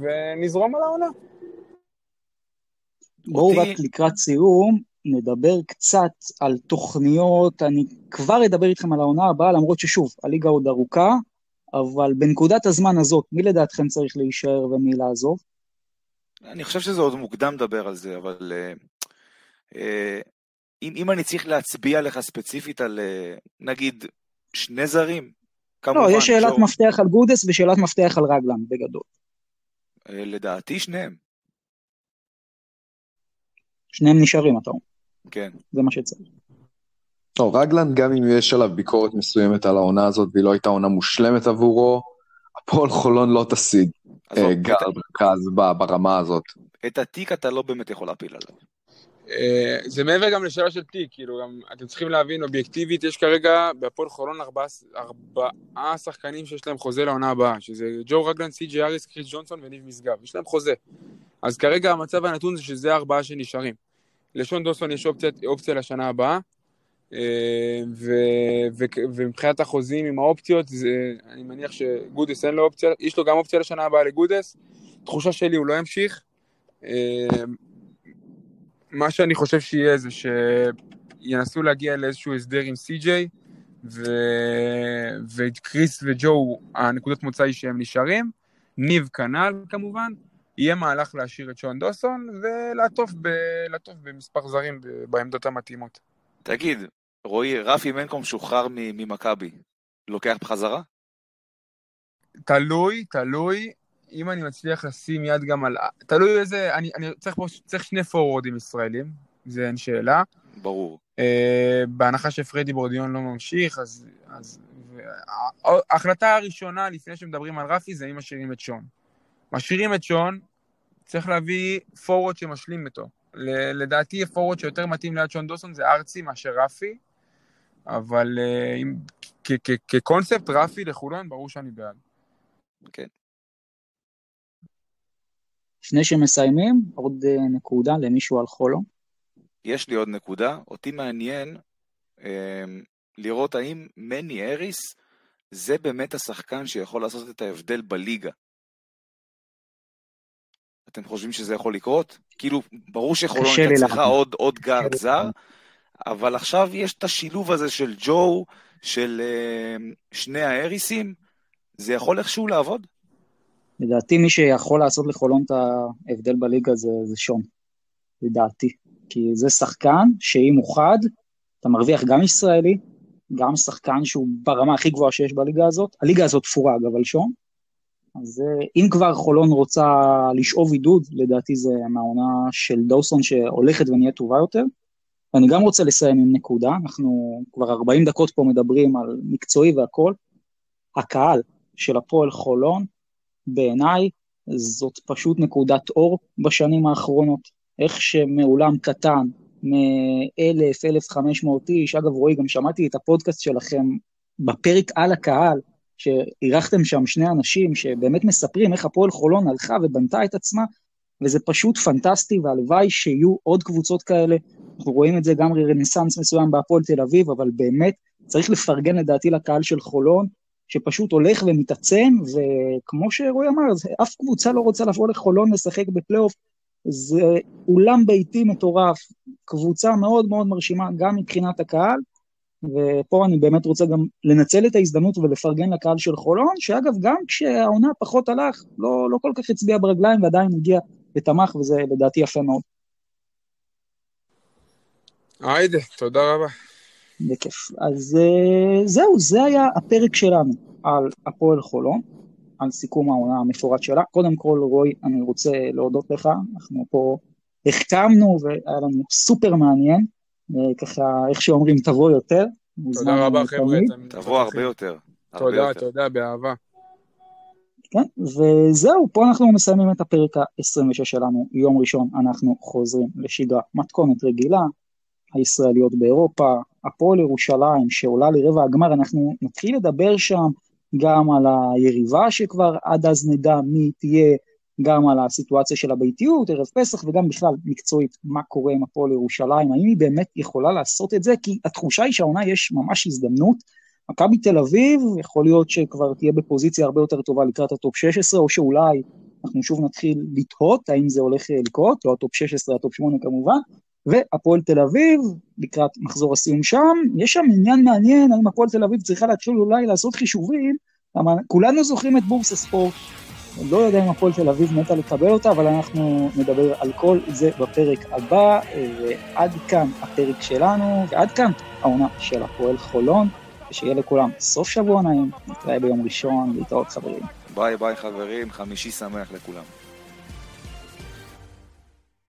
ונזרום על העונה. בואו אותי... רק לקראת סיום, נדבר קצת על תוכניות, אני כבר אדבר איתכם על העונה הבאה, למרות ששוב, הליגה עוד ארוכה, אבל בנקודת הזמן הזאת, מי לדעתכם צריך להישאר ומי לעזוב? אני חושב שזה עוד מוקדם לדבר על זה, אבל uh, uh, אם, אם אני צריך להצביע לך ספציפית על uh, נגיד שני זרים, כמובן. לא, יש שאלת שור... מפתח על גודס ושאלת מפתח על רגלן, בגדול. אה, לדעתי שניהם. שניהם נשארים, אתה אומר. כן. זה מה שצריך. לא, רגלן, גם אם יש עליו ביקורת מסוימת על העונה הזאת והיא לא הייתה עונה מושלמת עבורו, הפועל חולון לא תשיג אה, גל מרכז ברמה הזאת. את התיק אתה לא באמת יכול להפיל עליו. אה, זה מעבר גם לשאלה של תיק, כאילו, גם אתם צריכים להבין, אובייקטיבית, יש כרגע בהפועל חולון ארבעה, ארבעה שחקנים שיש להם חוזה לעונה הבאה, שזה ג'ו רגלן, סי.ג'י אריס, קריס ג'ונסון וניב משגב, יש להם חוזה. אז כרגע המצב הנתון זה שזה הארבעה שנשארים. לשון דוסון יש אופציה, אופציה לשנה הבאה, אה, ו, ו, ומבחינת החוזים עם האופציות, זה, אני מניח שגודס אין לו אופציה, יש לו גם אופציה לשנה הבאה לגודס, תחושה שלי הוא לא ימשיך. אה, מה שאני חושב שיהיה זה שינסו להגיע לאיזשהו הסדר עם סי.ג'יי, ו... וג'ו, הנקודות מוצא היא שהם נשארים, ניב כנ"ל כמובן, יהיה מהלך להשאיר את שון דוסון ולעטוף ב... במספר זרים בעמדות המתאימות. תגיד, רועי, רפי מנקום שוחרר ממכבי, לוקח בחזרה? תלוי, תלוי. אם אני מצליח לשים יד גם על... תלוי איזה... אני, אני צריך פה... צריך שני פורורדים ישראלים, זה אין שאלה. ברור. Uh, בהנחה שפרדי בורדיון לא ממשיך, אז... אז ההחלטה הראשונה לפני שמדברים על רפי זה אם משאירים את שון. משאירים את שון, צריך להביא פורוורד שמשלים איתו. לדעתי הפורוורד שיותר מתאים ליד שון דוסון זה ארצי מאשר רפי, אבל uh, כקונספט רפי לחולון ברור שאני בעד. כן. לפני שמסיימים, עוד אה, נקודה למישהו על חולו. יש לי עוד נקודה, אותי מעניין אה, לראות האם מני אריס זה באמת השחקן שיכול לעשות את ההבדל בליגה. אתם חושבים שזה יכול לקרות? כאילו, ברור שחולון הייתה צריכה עוד, עוד גארד זר, אבל עכשיו יש את השילוב הזה של ג'ו, של אה, שני האריסים, זה יכול איכשהו לעבוד? לדעתי מי שיכול לעשות לחולון את ההבדל בליגה זה, זה שון, לדעתי. כי זה שחקן שאם הוא חד, אתה מרוויח גם ישראלי, גם שחקן שהוא ברמה הכי גבוהה שיש בליגה הזאת. הליגה הזאת תפורה אגב על שון. אז אה, אם כבר חולון רוצה לשאוב עידוד, לדעתי זה מהעונה של דוסון שהולכת ונהיה טובה יותר. אני גם רוצה לסיים עם נקודה, אנחנו כבר 40 דקות פה מדברים על מקצועי והכל. הקהל של הפועל חולון, בעיניי, זאת פשוט נקודת אור בשנים האחרונות. איך שמאולם קטן, מ-1,000, 1,500 איש, אגב רועי, גם שמעתי את הפודקאסט שלכם בפרק על הקהל, שאירחתם שם שני אנשים שבאמת מספרים איך הפועל חולון הלכה ובנתה את עצמה, וזה פשוט פנטסטי, והלוואי שיהיו עוד קבוצות כאלה. אנחנו רואים את זה גם רנסאנס מסוים בהפועל תל אביב, אבל באמת צריך לפרגן לדעתי לקהל של חולון, שפשוט הולך ומתעצם, וכמו שרועי אמר, אף קבוצה לא רוצה לבוא לחולון לשחק בפלייאוף, זה אולם ביתי מטורף, קבוצה מאוד מאוד מרשימה גם מבחינת הקהל, ופה אני באמת רוצה גם לנצל את ההזדמנות ולפרגן לקהל של חולון, שאגב, גם כשהעונה פחות הלך, לא, לא כל כך הצביע ברגליים ועדיין הגיע ותמך, וזה לדעתי יפה מאוד. היידה, תודה רבה. בכיף. אז uh, זהו, זה היה הפרק שלנו על הפועל חולון, על סיכום העונה המפורט שלה. קודם כל, רוי, אני רוצה להודות לך, אנחנו פה החכמנו והיה לנו סופר מעניין, uh, ככה, איך שאומרים, תבוא יותר. תודה רבה, חבר'ה. תבוא הרבה יותר. תודה, תודה, באהבה. כן, וזהו, פה אנחנו מסיימים את הפרק ה-26 שלנו, יום ראשון אנחנו חוזרים לשגרה מתכונת רגילה, הישראליות באירופה, הפועל ירושלים שעולה לרבע הגמר, אנחנו נתחיל לדבר שם גם על היריבה שכבר עד אז נדע מי תהיה, גם על הסיטואציה של הביתיות, ערב פסח, וגם בכלל מקצועית, מה קורה עם הפועל ירושלים, האם היא באמת יכולה לעשות את זה, כי התחושה היא שהעונה יש ממש הזדמנות. מכבי תל אביב, יכול להיות שכבר תהיה בפוזיציה הרבה יותר טובה לקראת הטופ 16, או שאולי אנחנו שוב נתחיל לתהות האם זה הולך לקרות, לא הטופ 16, הטופ 8 כמובן, והפועל תל אביב, לקראת מחזור הסיום שם, יש שם עניין מעניין, האם הפועל תל אביב צריכה להתחיל אולי לעשות חישובים, למה כולנו זוכרים את בורס הספורט, לא יודע אם הפועל תל אביב מתה לקבל אותה, אבל אנחנו נדבר על כל זה בפרק הבא, ועד כאן הפרק שלנו, ועד כאן העונה של הפועל חולון, ושיהיה לכולם סוף שבוע נעים, נתראה ביום ראשון, להתראות חברים. ביי ביי חברים, חמישי שמח לכולם.